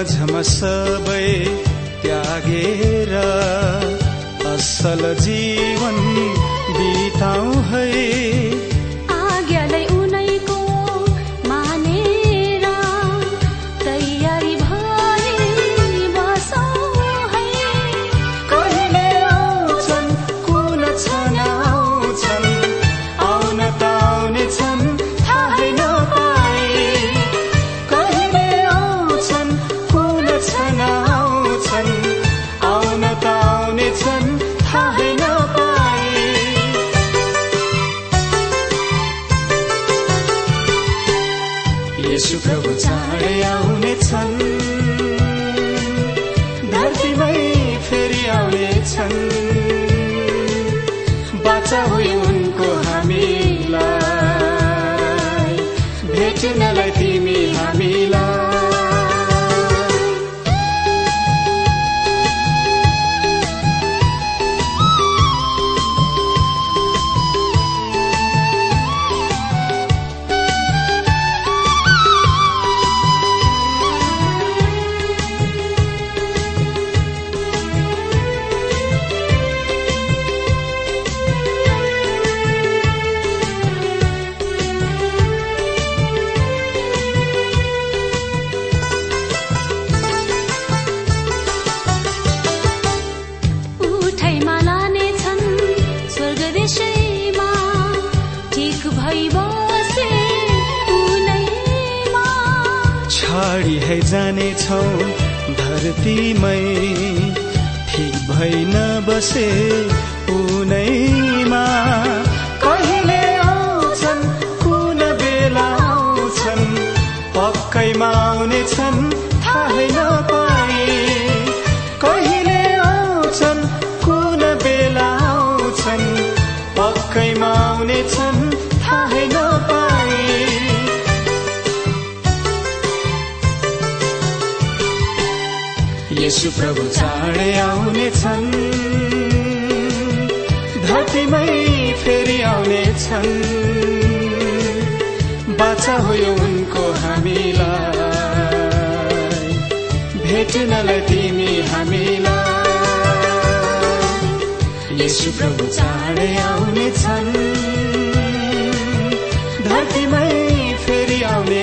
रमझम सबै त्यागेर असल जीवन बिताउ है। है जानेछौ धरतीमै। ठिक भइ नबसे उनैमा यसु प्रभु चाँडै आउने छन् धरतीमै फेरि आउने छन् बाचा हो उनको हामीलाई। भेट्नलाई तिमी हामीलाई। यसु प्रभु चाँडै आउने छन् धरतीमै फेरि आउने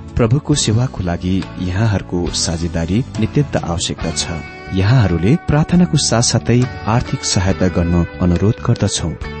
प्रभुको सेवाको लागि यहाँहरूको साझेदारी नित्यन्त आवश्यकता छ। यहाँहरूले प्रार्थनाको साथसाथै आर्थिक सहायता गर्न अनुरोध गर्दछौ।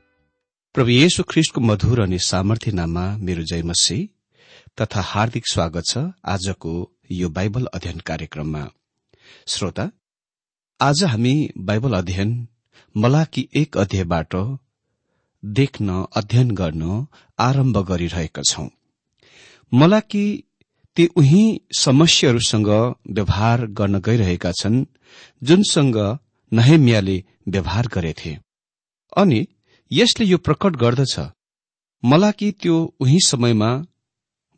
प्रभु येशु ख्रिस्टको मधुर अनि सामर्थ्य नाममा मेरो जयमसी तथा हार्दिक स्वागत छ आजको यो बाइबल अध्ययन कार्यक्रममा। श्रोता आज हामी बाइबल अध्ययन मलाकी एक अध्यायबाट देख्न अध्ययन गर्न आरम्भ गरिरहेका छौं। मलाकी ती उही समस्याहरूसँग व्यवहार गर्न गइरहेका छन् जुनसँग नहेमियाले व्यवहार गरेथे। अनि यसले यो प्रकट गर्दछ। मलाकी त्यो उही समयमा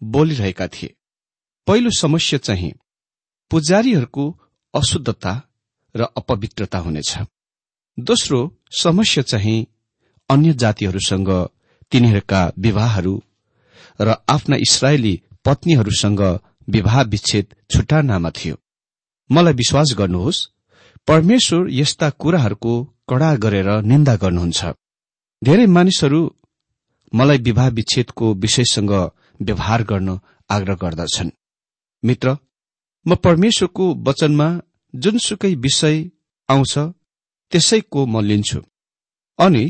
बोलिरहेका थिए। पहिलो समस्या चाहिँ पुजारीहरूको अशुद्धता र अपवित्रता हुनेछ। दोस्रो समस्या चाहिँ अन्य जातिहरूसँग तिनीहरूका विवाहहरू र आफ्ना इसरायली पत्नीहरूसँग विवाह विच्छेद छुट्टानामा थियो। मलाई विश्वास गर्नुहोस् परमेश्वर यस्ता कुराहरूको कड़ा गरेर निन्दा गर्नुहुन्छ। धेरै मानिसहरू मलाई विवाह विच्छेदको विषयसँग व्यवहार गर्न आग्रह गर्दछन्। मित्र म परमेश्वरको वचनमा जुनसुकै विषय आउँछ त्यसैको म लिन्छु। अनि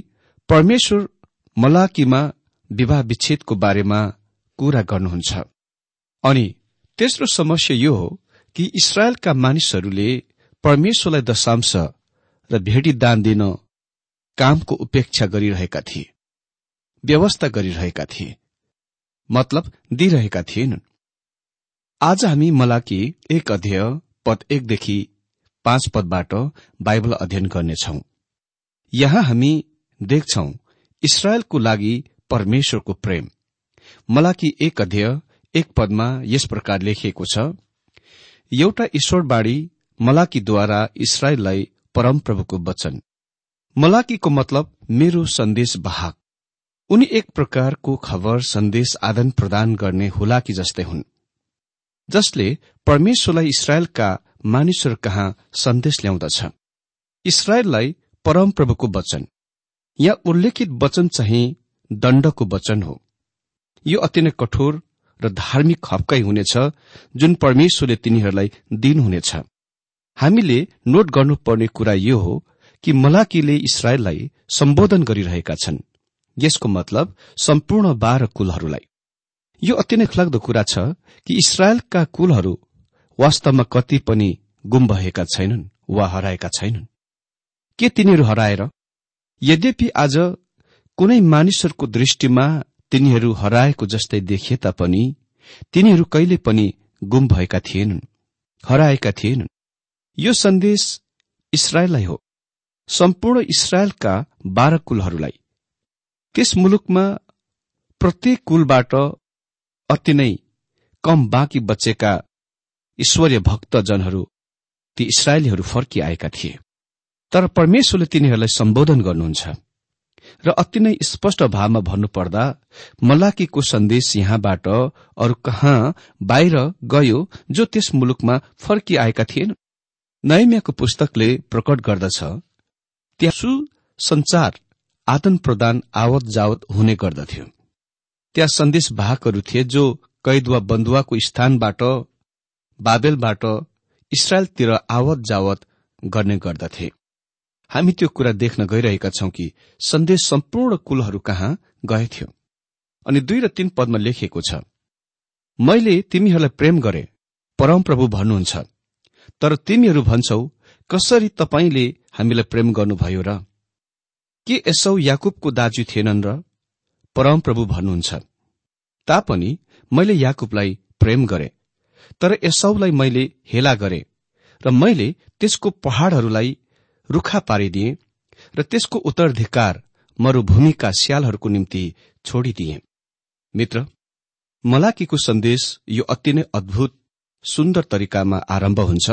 परमेश्वर मलाकीमा विवाह विच्छेदको बारेमा कुरा गर्नुहुन्छ। अनि तेस्रो समस्या यो हो कि इसरायलका मानिसहरूले परमेश्वरलाई दशांश र भेटी दान दिन कामको उपेक्षा गरिरहेका थिए। व्यवस्था गरिरहेका थिए। मतलब दिइरहेका थिएनन्। आज हामी मलाकी एक अध्यय पद एकदेखि पाँच पदबाट बाइबल अध्ययन गर्नेछौ। यहाँ हामी देख्छौ इसरायलको लागि परमेश्वरको प्रेम। मलाकी एक अध्यय एक पदमा यस प्रकार लेखिएको छ एउटा ईश्वरबाणी मलाकीद्वारा इसरायललाई परमप्रभुको वचन। मलाकीको मतलब मेरो सन्देश वाहक उनी एक प्रकारको खबर सन्देश आदान प्रदान गर्ने हुलाकी जस्तै हुन् जसले परमेश्वरलाई इसरायलका मानिसहरू कहाँ सन्देश ल्याउँदछ। इसरायललाई परमप्रभुको वचन यहाँ उल्लेखित वचन चाहिँ दण्डको वचन हो। यो अति नै कठोर र धार्मिक हप्काई हुनेछ जुन परमेश्वरले तिनीहरूलाई दिनुहुनेछ। हामीले नोट गर्नुपर्ने कुरा यो हो कि मलाकीले इसरायललाई सम्बोधन गरिरहेका छन्। यसको मतलब सम्पूर्ण बाह्र कुलहरूलाई। यो अति नै लाग्दो कुरा छ कि इसरायलका कुलहरू वास्तवमा कति पनि गुम भएका छैनन् वा हराएका छैनन्। के तिनीहरू हराएर? यद्यपि आज कुनै मानिसहरूको दृष्टिमा तिनीहरू हराएको जस्तै देखिए तापनि तिनीहरू कहिले पनि गुम भएका थिएनन् हराएका थिएनन्। यो सन्देश इसरायललाई हो। सम्पूर्ण इसरायलका बाह्र कुलहरूलाई। त्यस मुलुकमा प्रत्येक कुलबाट अति नै कम बाँकी बचेका ईश्वरीय भक्तजनहरू ती इसरायलीहरू फर्किआएका थिए। तर परमेश्वरले तिनीहरूलाई सम्बोधन गर्नुहुन्छ। र अति नै स्पष्ट भावमा भन्नुपर्दा मलाकीको सन्देश यहाँबाट अरू कहाँ बाहिर गयो जो त्यस मुलुकमा फर्किआएका थिएन? नैमियाको पुस्तकले प्रकट गर्दछ त्यहाँ सुसञ्चार आदान प्रदान आवत जावत हुने गर्दथ्यो। त्यहाँ सन्देश वाहकहरू थिए जो कैद वा बन्धुवाको स्थानबाट बाबेलबाट इसरायलतिर आवत जावत गर्ने गर्दथे। हामी त्यो कुरा देख्न गइरहेका छौं कि सन्देश सम्पूर्ण कुलहरू कहाँ गएथ्यो। अनि दुई र तीन पदमा लेखिएको छ मैले तिमीहरूलाई प्रेम गरे परमप्रभु भन्नुहुन्छ तर तिमीहरू भन्छौ कसरी तपाईँले हामीलाई प्रेम गर्नुभयो र के यसौ याकुबको दाजु थिएनन् र? परमप्रभु भन्नुहुन्छ तापनि मैले याकुबलाई प्रेम गरे तर यसौलाई मैले हेला गरे र मैले त्यसको पहाड़हरूलाई रूखा पारिदिए र त्यसको उत्तराधिकार मरूभूमिका स्यालहरूको निम्ति छोडिदिए। मित्र मलाकीको सन्देश यो अति नै अद्भुत सुन्दर तरिकामा आरम्भ हुन्छ।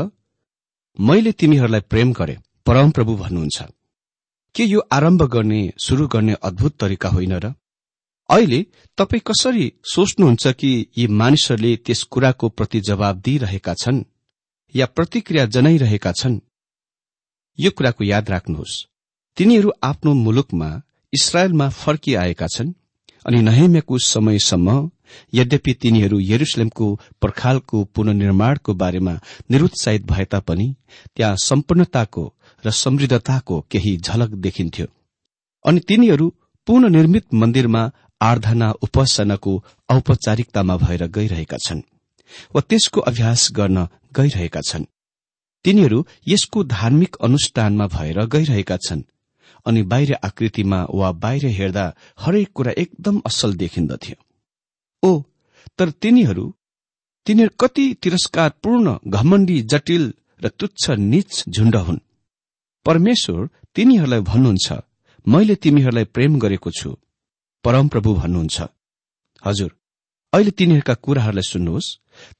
मैले तिमीहरूलाई प्रेम गरे परमप्रभु भन्नुहुन्छ। के यो आरम्भ गर्ने शुरू गर्ने अद्भुत तरिका होइन र? अहिले तपाईँ कसरी सोच्नुहुन्छ कि यी मानिसहरूले त्यस कुराको प्रति जवाब दिइरहेका छन् या प्रतिक्रिया जनाइरहेका छन्? यो कुराको याद राख्नुहोस्। तिनीहरू आफ्नो मुलुकमा इसरायलमा फर्किआएका छन्। अनि नहेमेको समयसम्म यद्यपि तिनीहरू यरुसलेमको पर्खालको पुननिर्माणको बारेमा निरुत्साहित भए तापनि त्यहाँ सम्पूर्णताको र समृद्धताको केही झलक देखिन्थ्यो। अनि तिनीहरू पुननिर्मित मन्दिरमा आराधना उपासनाको औपचारिकतामा भएर गइरहेका छन् वा त्यसको अभ्यास गर्न गइरहेका छन्। तिनीहरू यसको धार्मिक अनुष्ठानमा भएर गइरहेका छन्। अनि बाहिर आकृतिमा वा बाहिर हेर्दा हरेक कुरा एकदम असल देखिन्दथ्यो। ओ तर तिनीहरू तिनीहरू कति तिरस्कारपूर्ण घमण्डी जटिल र तुच्छ निच झुण्ड हुन्। परमेश्वर तिनीहरूलाई भन्नुहुन्छ मैले तिमीहरूलाई प्रेम गरेको छु। परमप्रभु भन्नुहुन्छ हजुर अहिले तिनीहरूका कुराहरूलाई सुन्नुहोस्।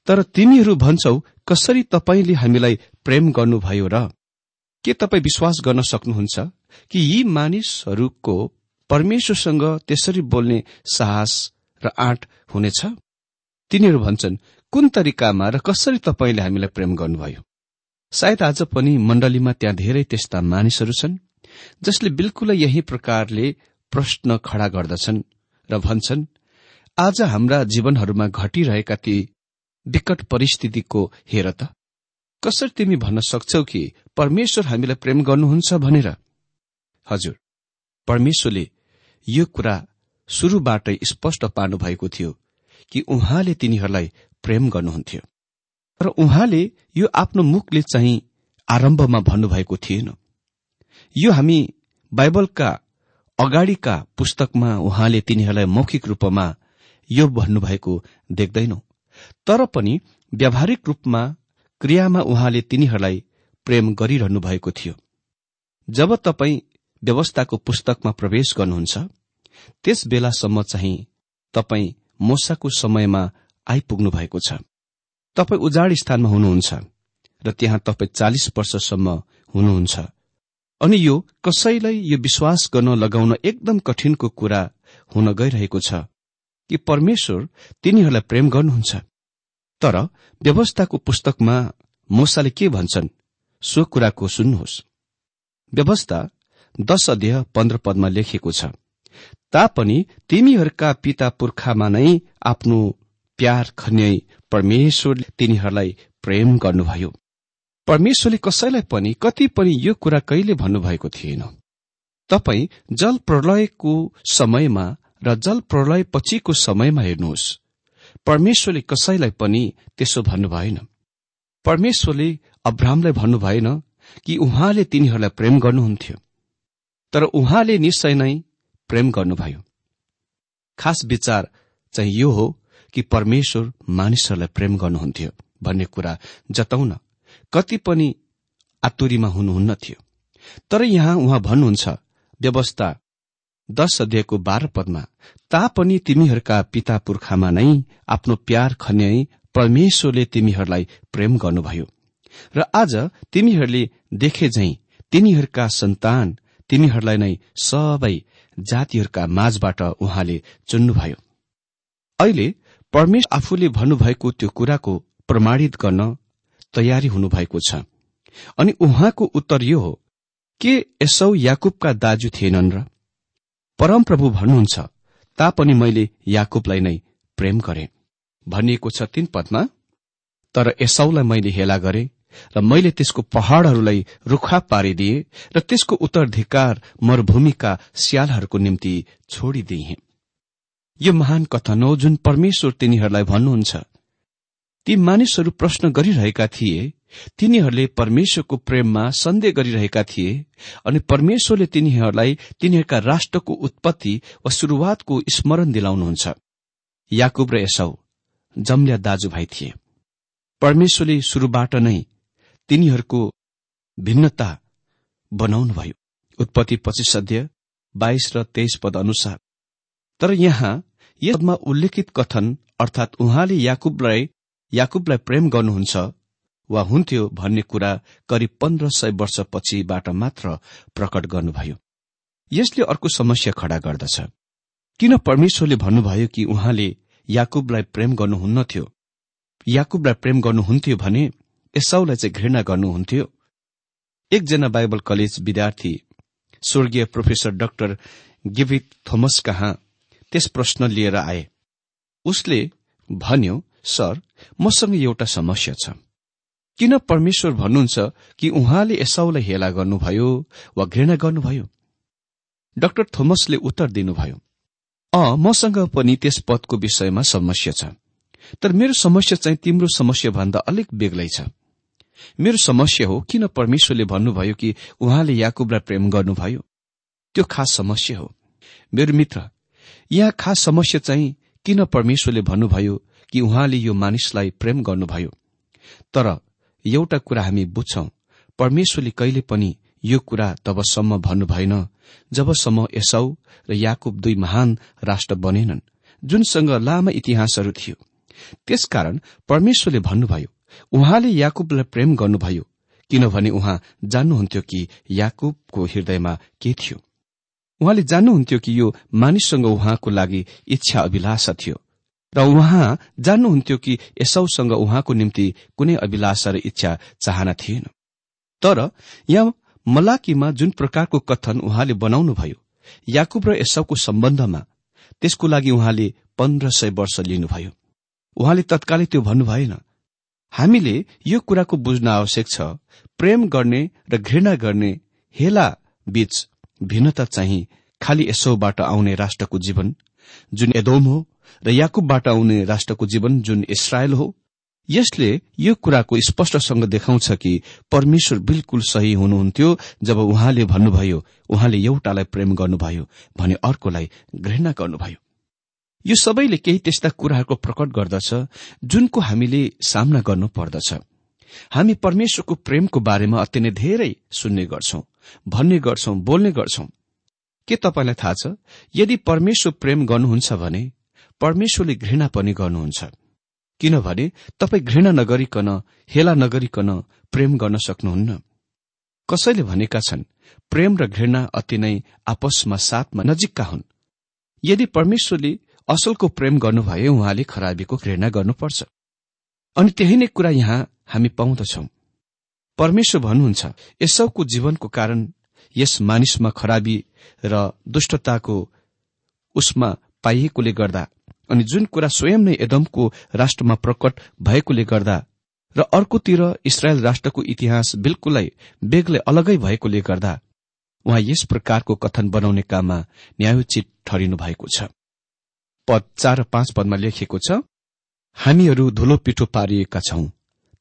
तर तिमीहरू भन्छौ कसरी तपाईँले हामीलाई प्रेम गर्नुभयो र के तपाईँ विश्वास गर्न सक्नुहुन्छ कि यी मानिसहरूको परमेश्वरसँग त्यसरी बोल्ने साहस र आँट हुनेछ? तिनीहरू भन्छन् कुन तरिकामा र कसरी तपाईँले हामीलाई प्रेम गर्नुभयो? सायद आज पनि मण्डलीमा त्यहाँ धेरै त्यस्ता मानिसहरू छन् जसले बिल्कुलै यही प्रकारले प्रश्न खड़ा गर्दछन् र भन्छन् आज हाम्रा जीवनहरूमा घटिरहेका ती विकट परिस्थितिको हेर त। कसरी तिमी भन्न सक्छौ कि परमेश्वर हामीलाई प्रेम गर्नुहुन्छ भनेर? हजुर परमेश्वरले यो कुरा शुरूबाटै स्पष्ट पार्नु भएको थियो कि उहाँले तिनीहरूलाई प्रेम गर्नुहुन्थ्यो। तर उहाँले यो आफ्नो मुखले चाहिँ आरम्भमा भन्नुभएको थिएन। यो हामी बाइबलका अगाडिका पुस्तकमा उहाँले तिनीहरूलाई मौखिक रूपमा यो भन्नुभएको देख्दैनौ। तर पनि व्यावहारिक रूपमा क्रियामा उहाँले तिनीहरूलाई प्रेम गरिरहनु भएको थियो। जब तपाईँ व्यवस्थाको पुस्तकमा प्रवेश गर्नुहुन्छ त्यस बेलासम्म चाहिँ तपाईँ मोसाको समयमा आइपुग्नु भएको छ। तपाईँ उजाड स्थानमा हुनुहुन्छ र त्यहाँ तपाईँ चालिस वर्षसम्म हुनुहुन्छ। अनि यो कसैलाई यो विश्वास गर्न लगाउन एकदम कठिनको कुरा हुन गइरहेको छ कि परमेश्वर तिनीहरूलाई प्रेम गर्नुहुन्छ। तर व्यवस्थाको पुस्तकमा मोसाले के भन्छन्? सो कुराको सुन्नुहोस्। व्यवस्था दश अध्यय पन्ध्र पदमा लेखिएको छ तापनि तिमीहरूका पिता पुर्खामा नै आफ्नो प्यार खन्याई परमेश्वरले तिनीहरूलाई प्रेम गर्नुभयो। परमेश्वरले कसैलाई पनि कति पनि यो कुरा कहिले भन्नुभएको थिएन। तपाई जल प्रलयको समयमा र जल प्रलय पछिको समयमा हेर्नुहोस्। परमेश्वरले कसैलाई पनि त्यसो भन्नु भएन। परमेश्वरले अब्राहमलाई भन्नु भएन कि उहाँले तिनीहरूलाई प्रेम गर्नुहुन्थ्यो तर उहाँले निश्चय नै प्रेम गर्नुभयो। खास विचार चाहिँ यो हो कि परमेश्वर मानिसहरूलाई प्रेम गर्नुहुन्थ्यो भन्ने कुरा जताउन कति पनि आतुरीमा हुनुहुन्न थियो। तर यहाँ उहाँ भन्नुहुन्छ व्यवस्था दश अध्यायको बाह्र पदमा तापनि तिमीहरूका पिता पुर्खामा नै आफ्नो प्यार खन्याई परमेश्वरले तिमीहरूलाई प्रेम गर्नुभयो। र आज तिमीहरूले देखे झै तिनीहरूका सन्तान तिमीहरूलाई नै सबै जातिहरूका माझबाट उहाँले चुन्नुभयो। अहिले परमेश्वर आफूले भन्नुभएको त्यो कुराको प्रमाणित गर्न तयारी हुनुभएको छ। अनि उहाँको उत्तर यो हो के यसौ याकुबका दाजु थिएनन् र? परमप्रभु भन्नुहुन्छ। तापनि मैले याकुबलाई नै प्रेम गरे। भनिएको छ तीन पदमा तर यसौलाई मैले हेला गरे र मैले त्यसको पहाड़हरूलाई रुखा पारिदिए र त्यसको उत्तराधिकार मरूभूमिका स्यालहरूको निम्ति छोडिदिए। यो महान कथन हो जुन परमेश्वर तिनीहरूलाई भन्नुहुन्छ ती मानिसहरू प्रश्न गरिरहेका थिए तिनीहरूले परमेश्वरको प्रेममा सन्देह गरिरहेका थिए अनि परमेश्वरले तिनीहरूलाई तिनीहरूका राष्ट्रको उत्पत्ति वा शुरूआतको स्मरण दिलाउनुहुन्छ। याकुब र यसौ जम्ल्या दाजुभाइ थिए। परमेश्वरले शुरूबाट नै तिनीहरूको भिन्नता बनाउनुभयो। उत्पत्ति पच्चिस अध्यय बाइस र तेइस पद अनुसार। तर यहाँ यसमा उल्लेखित कथन अर्थात् उहाँले याकुबलाई याकुबलाई प्रेम गर्नुहुन्छ वा हुन्थ्यो भन्ने कुरा करिब पन्ध्र सय वर्षपछिबाट मात्र प्रकट गर्नुभयो। यसले अर्को समस्या खड़ा गर्दछ। किन परमेश्वरले भन्नुभयो कि उहाँले याकुबलाई प्रेम गर्नुहुन्नथ्यो? याकुबलाई प्रेम गर्नुहुन्थ्यो भने एसाउलाई चाहिँ घृणा गर्नुहुन्थ्यो। एकजना बाइबल कलेज विद्यार्थी स्वर्गीय प्रोफेसर डाक्टर गिभिट थोमस कहाँ त्यस प्रश्न लिएर आए। उसले भन्यो सर मसँग एउटा समस्या छ। किन परमेश्वर भन्नुहुन्छ कि उहाँले एसाउलाई हेला गर्नुभयो वा घृणा गर्नुभयो? डाक्टर थोमसले उत्तर दिनुभयो अ मसँग पनि त्यस पदको विषयमा समस्या छ तर मेरो समस्या चाहिँ तिम्रो समस्या भन्दा अलिक बेग्लै छ। मेरो समस्या हो किन परमेश्वरले भन्नुभयो कि उहाँले याकुबलाई प्रेम गर्नुभयो? त्यो खास समस्या हो। मेरो मित्र यहाँ खास समस्या चाहिँ किन परमेश्वरले भन्नुभयो कि उहाँले यो मानिसलाई प्रेम गर्नुभयो? तर एउटा कुरा हामी बुझ्छौं। परमेश्वरले कहिले पनि यो कुरा तबसम्म भन्नु भएन जबसम्म एसाउ र याकुब दुई महान राष्ट्र बनेनन् जुनसँग लामा इतिहासहरू थियो। त्यसकारण परमेश्वरले भन्नुभयो उहाँले याकुबलाई प्रेम गर्नुभयो किनभने उहाँ जान्नुहुन्थ्यो कि याकुबको हृदयमा के थियो। उहाँले जान्नुहुन्थ्यो कि यो मानिससँग उहाँको लागि इच्छा अभिलाषा थियो। र उहाँ जान्नुहुन्थ्यो कि एसाउसँग उहाँको निम्ति कुनै अभिलाषा र इच्छा चाहना थिएन। तर यहाँ मलाकीमा जुन प्रकारको कथन उहाँले बनाउनुभयो याकुब र एसाउको सम्बन्धमा त्यसको लागि उहाँले पन्ध्र सय वर्ष लिनुभयो। उहाँले तत्कालै त्यो भन्नु भएन हामीले यो कुराको बुझ्न आवश्यक छ। प्रेम गर्ने र घृणा गर्ने हेला बीच भिन्नता चाहिँ खालि यसोबाट आउने राष्ट्रको जीवन जुन एदोम हो र याकुबबाट आउने राष्ट्रको जीवन जुन इसरायल हो यसले यो कुराको स्पष्टसँग देखाउँछ कि परमेश्वर बिल्कुल सही हुनुहुन्थ्यो जब उहाँले भन्नुभयो उहाँले एउटालाई प्रेम गर्नुभयो भने अर्कोलाई घृणा गर्नुभयो। यो सबैले केही त्यस्ता कुराहरूको प्रकट गर्दछ जुनको हामीले सामना गर्नु पर्दछ। हामी परमेश्वरको प्रेमको बारेमा अति नै धेरै सुन्ने गर्छौं भन्ने गर्छौं बोल्ने गर्छौं। के तपाईँलाई थाहा छ यदि परमेश्वर प्रेम गर्नुहुन्छ भने परमेश्वरले घृणा पनि गर्नुहुन्छ। किनभने तपाईँ घृणा नगरिकन हेला नगरिकन प्रेम गर्न सक्नुहुन्न। कसैले भनेका छन् प्रेम र घृणा अति नै आपसमा साथमा नजिकका हुन्। यदि परमेश्वरले असलको प्रेम गर्नुभए उहाँले खराबीको घृणा गर्नुपर्छ। अनि त्यही नै कुरा यहाँ हामी पाउँदछौ। परमेश्वर भन्नुहुन्छ यसौको जीवनको कारण यस मानिसमा खराबी र दुष्टताको उसमा पाइएकोले गर्दा अनि जुन कुरा स्वयं नै एदमको राष्ट्रमा प्रकट भएकोले गर्दा र अर्कोतिर इसरायल राष्ट्रको इतिहास बिल्कुलै बेग्लै अलगै भएकोले गर्दा उहाँ यस प्रकारको कथन बनाउने काममा न्यायोचित ठहरिनु भएको छ। पद चार र पाँच पदमा लेखिएको छ हामीहरू धुलो पिठो पारिएका छौं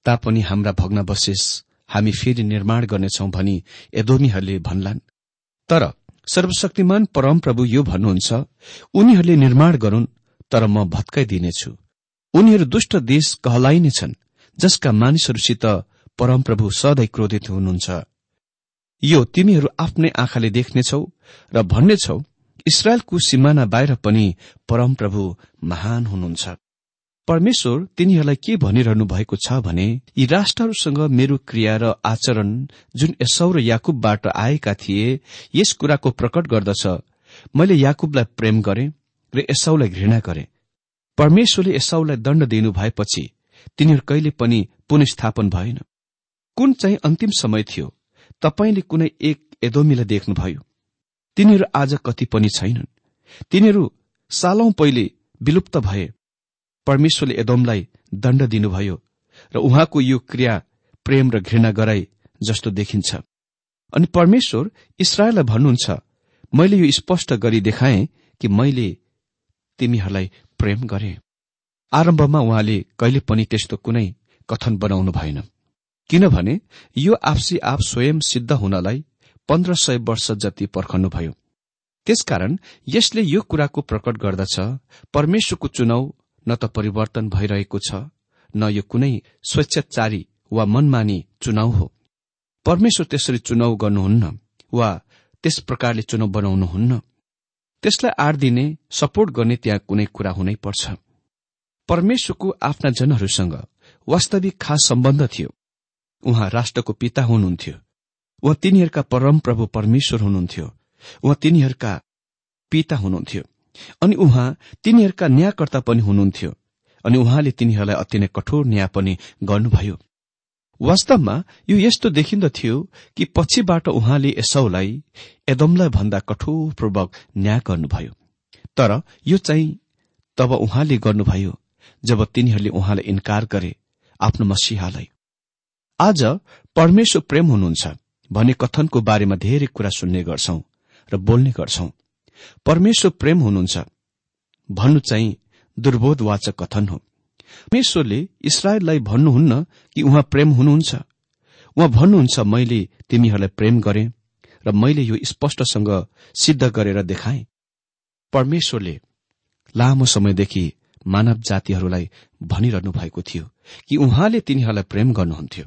तापनि हाम्रा भग्नावशेष हामी फेरि निर्माण गर्नेछौ भनी एदोमीहरूले भन्लान्। तर सर्वशक्तिमान परमप्रभु यो भन्नुहुन्छ उनीहरूले निर्माण गरून् तर म भत्काइदिनेछु उनीहरू दुष्ट देश कहलाइनेछन् जसका मानिसहरूसित परमप्रभु सधैँ क्रोधित हुनुहुन्छ। यो तिमीहरू आफ्नै आँखाले देख्नेछौ र भन्नेछौ इसरायलको सिमाना बाहिर पनि परमप्रभु महान हुनुहुन्छ। परमेश्वर तिनीहरूलाई के भनिरहनु भएको छ भने यी राष्ट्रहरूसँग मेरो क्रिया र आचरण जुन यसौ र याकुबबाट आएका थिए यस कुराको प्रकट गर्दछ। मैले याकुबलाई प्रेम गरे र एसाउलाई घृणा गरे। परमेश्वरले एसाउलाई दण्ड दिनु भएपछि तिनीहरू कहिले पनि पुनस्थापन भएन। कुन चाहिँ अन्तिम समय थियो तपाईँले कुनै एक एदोमीलाई देख्नुभयो? तिनीहरू आज कति पनि छैनन्। तिनीहरू सालौं पहिले विलुप्त भए। परमेश्वरले एदोमलाई दण्ड दिनुभयो र उहाँको यो क्रिया प्रेम र घृणा गराई जस्तो देखिन्छ। अनि परमेश्वर इसरायललाई भन्नुहुन्छ मैले यो स्पष्ट गरी देखाएँ कि मैले तिमीहरूलाई प्रेम गरे। आरम्भमा उहाँले कहिले पनि त्यस्तो कुनै कथन बनाउनु भएन। किनभने यो आपसी आप स्वयं सिद्ध हुनलाई पन्ध्र सय वर्ष जति पर्खनुभयो त्यसकारण यसले यो कुराको प्रकट गर्दछ परमेश्वरको चुनाव न त परिवर्तन भइरहेको छ न यो कुनै स्वेच्छाचारी वा मनमानी चुनाव हो। परमेश्वर त्यसरी चुनाव गर्नुहुन्न वा त्यस प्रकारले चुनाव बनाउनुहुन्न। त्यसलाई आड़ दिने सपोर्ट गर्ने त्यहाँ कुनै कुरा हुनै पर्छ। परमेश्वरको आफ्ना जनहरूसँग वास्तविक खास सम्बन्ध थियो। उहाँ राष्ट्रको पिता हुनुहुन्थ्यो। उहाँ तिनीहरूका परम प्रभु परमेश्वर हुनुहुन्थ्यो। उहाँ तिनीहरूका पिता हुनुहुन्थ्यो। अनि उहाँ तिनीहरूका न्यायकर्ता पनि हुनुहुन्थ्यो। अनि उहाँले तिनीहरूलाई अति नै कठोर न्याय पनि गर्नुभयो। वास्तवमा यो यस्तो देखिन्दथ्यो कि पछिबाट उहाँले यसौलाई एदमलाई भन्दा कठोरपूर्वक न्याय गर्नुभयो। तर यो चाहिँ तब उहाँले गर्नुभयो जब तिनीहरूले उहाँलाई इन्कार गरे आफ्नो मसिहालाई। आज परमेश्वर प्रेम हुनुहुन्छ भन्ने कथनको बारेमा धेरै कुरा सुन्ने गर्छौं र बोल्ने गर्छौं। परमेश्वर प्रेम हुनुहुन्छ भन्नु चाहिँ दुर्बोधवाचक कथन हो। परमेश्वरले इसरायललाई भन्नुहुन्न कि उहाँ प्रेम हुनुहुन्छ। उहाँ भन्नुहुन्छ मैले तिमीहरूलाई प्रेम गरे र मैले यो स्पष्टसँग सिद्ध गरेर देखाएँ। परमेश्वरले लामो समयदेखि मानव जातिहरूलाई भनिरहनु भएको थियो कि उहाँले तिनीहरूलाई प्रेम गर्नुहुन्थ्यो।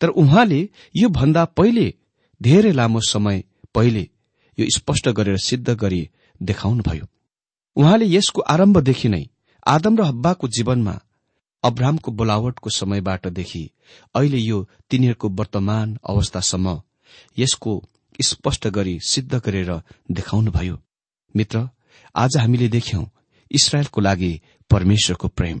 तर उहाँले यो भन्दा पहिले धेरै लामो समय पहिले यो स्पष्ट गरेर सिद्ध गरी देखाउनुभयो। उहाँले यसको आरम्भदेखि नै आदम र हब्बाको जीवनमा अब्राहमको बोलावटको समयबाटदेखि अहिले यो तिनीहरूको वर्तमान अवस्थासम्म यसको स्पष्ट गरी सिद्ध गरेर देखाउनुभयो। मित्र आज हामीले देख्यौं इसरायलको लागि परमेश्वरको प्रेम।